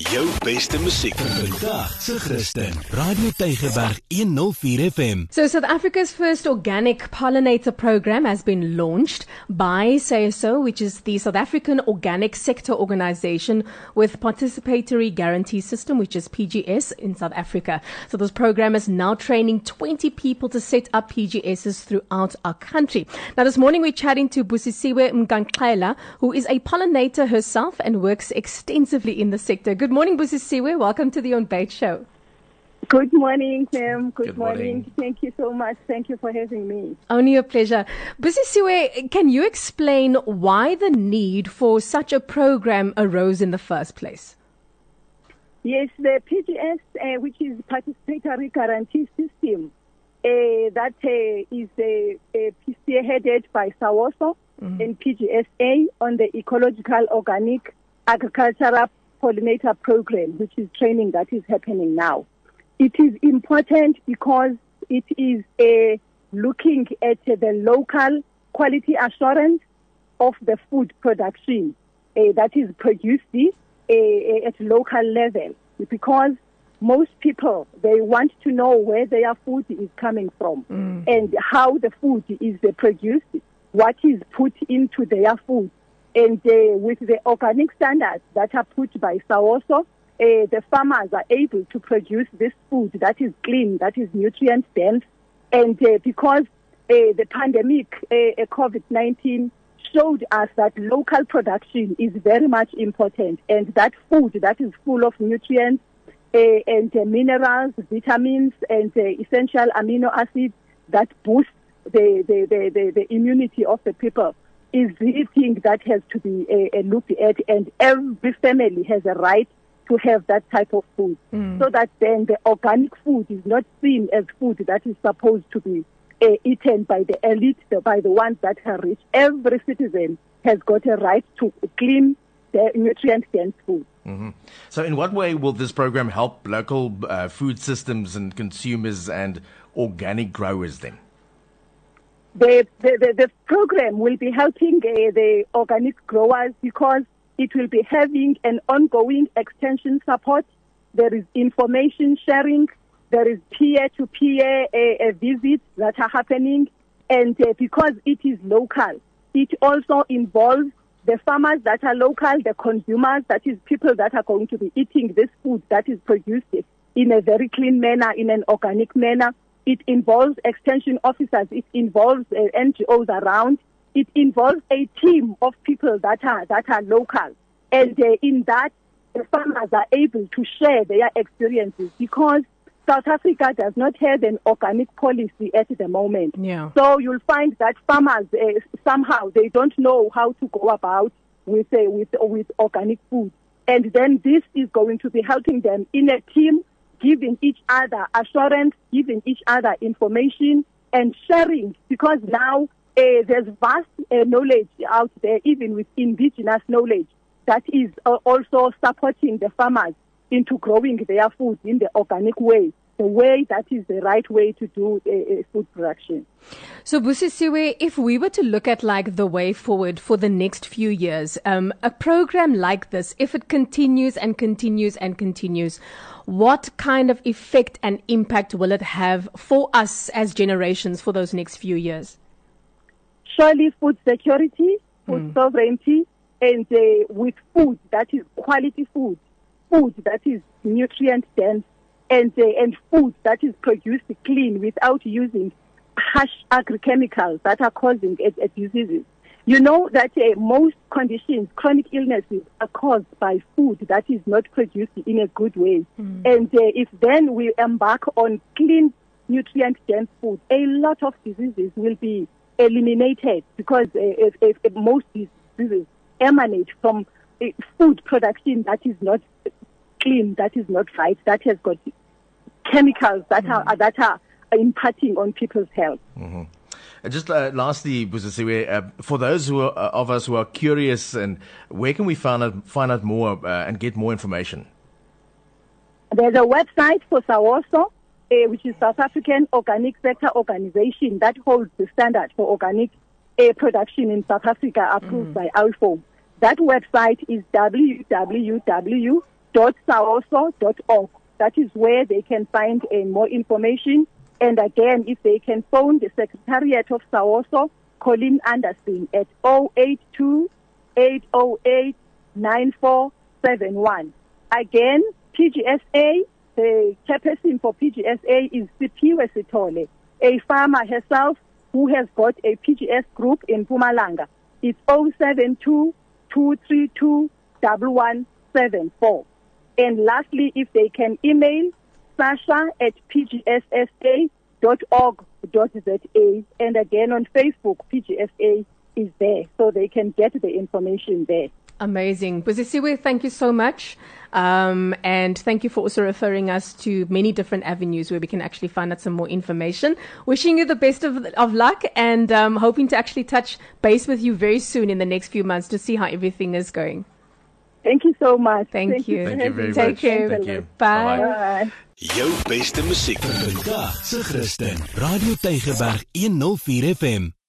Jou beste musiek vandag se Christen. Radio Tygerberg 104 FM. So South Africa's first organic pollinator program has been launched by SASO, which is the South African Organic Sector Organization with Participatory Guarantee System, which is PGS in South Africa. So this program is now training 20 people to set up PGSs throughout our country. Now this morning we're chatting to Busisiwe Mgankela, who is a pollinator herself and works extensively in the sector. Good morning, Busisiwe. Welcome to the On Bait Show. Good morning, Tim. Good, Good morning. morning. Thank you so much. Thank you for having me. Only a pleasure. Busisiwe, can you explain why the need for such a program arose in the first place? Yes, the PGS, uh, which is Participatory Guarantee System, uh, that uh, is uh, uh, spearheaded by SAOSO and PGSA on the Ecological Organic Agricultural Pollinator Program, which is training that is happening now. It is important because it is a looking at uh, the local quality assurance of the food production uh, that is produced uh, uh, at local level. Because most people they want to know where their food is coming from and how the food is uh, produced, what is put into their food, and uh, with the organic standards that are put by SAOSO, uh, the farmers are able to produce this food that is clean, that is nutrient dense, and uh, because uh, the pandemic, uh, COVID-19, showed us that local production is very much important and that food that is full of nutrients uh, and uh, minerals, vitamins, and uh, essential amino acids that boost the, the, the, the, the immunity of the people is the thing that has to be uh, looked at and every family has a right to have that type of food so that then the organic food is not seen as food that is supposed to be uh, eaten by the elite, the, by the ones that are rich. Every citizen has got a right to clean, the nutrient dense food. So, in what way will this program help local uh, food systems and consumers and organic growers then? The, the, the, the program will be helping uh, the organic growers because it will be having an ongoing extension support. There is information sharing. There is peer-to-peer uh, uh, visits that are happening. And uh, because it is local, it also involves the farmers that are local, the consumers, that is people that are going to be eating this food that is produced in a very clean manner, in an organic manner. It involves extension officers. It involves uh, NGOs around. It involves a team of people that are that are local, and uh, in that, the farmers are able to share their experiences because South Africa does not have an organic policy at the moment. Yeah. So you'll find that farmers uh, somehow they don't know how to go about with uh, with with organic food, and then this is going to be helping them in a team, giving each other assurance, giving each other information, and sharing because now uh, there's vast uh, knowledge out there, even with indigenous knowledge that is uh, also supporting the farmers into growing their food in the organic way, the way that is the right way to do uh, food production. So, Busisiwe, if we were to look at like the way forward for the next few years, um, a program like this, if it continues and continues and continues, what kind of effect and impact will it have for us as generations for those next few years? Surely food security, food sovereignty, and uh, with food that is quality food, food that is nutrient dense, and uh, and food that is produced clean without using harsh agrochemicals that are causing uh, diseases. You know that uh, most conditions, chronic illnesses, are caused by food that is not produced in a good way. And uh, if then we embark on clean, nutrient dense food, a lot of diseases will be eliminated because uh, if, if, if most diseases emanate from uh, food production that is not clean, that is not right, that has got chemicals that are that are impacting on people's health. Uh, Just uh, lastly, Busisiwe, uh, for those who are, uh, of us who are curious, and where can we find out, find out more uh, and get more information? There's a website for SAOSO, uh, which is South African Organic Sector Organization that holds the standard for organic production in South Africa approved by IFO. That website is www www.saoso.org. That is where they can find uh, more information. And again, if they can phone the Secretariat of Saoso, Colin Anderson at 082 808 9471. Again, PGSA, the chairperson for PGSA is Siphiwe Sithole, a farmer herself who has got a PGS group in Mpumalanga. It's 072 232 1174. And lastly, if they can email sasha at pgssa.org.za and again on Facebook, PGSA is there, so they can get the information there. Amazing. Busisiwe, thank you so much. Um, and thank you for also referring us to many different avenues where we can actually find out some more information. Wishing you the best of, of luck and um, hoping to actually touch base with you very soon in the next few months to see how everything is going. Thank you so much. Thank, Thank you. Thank you very Take much. care. Thank you. Bye. Bye-bye. Bye. Jou beste musiek vir vandag se Christen. Radio Tygerberg 104 FM.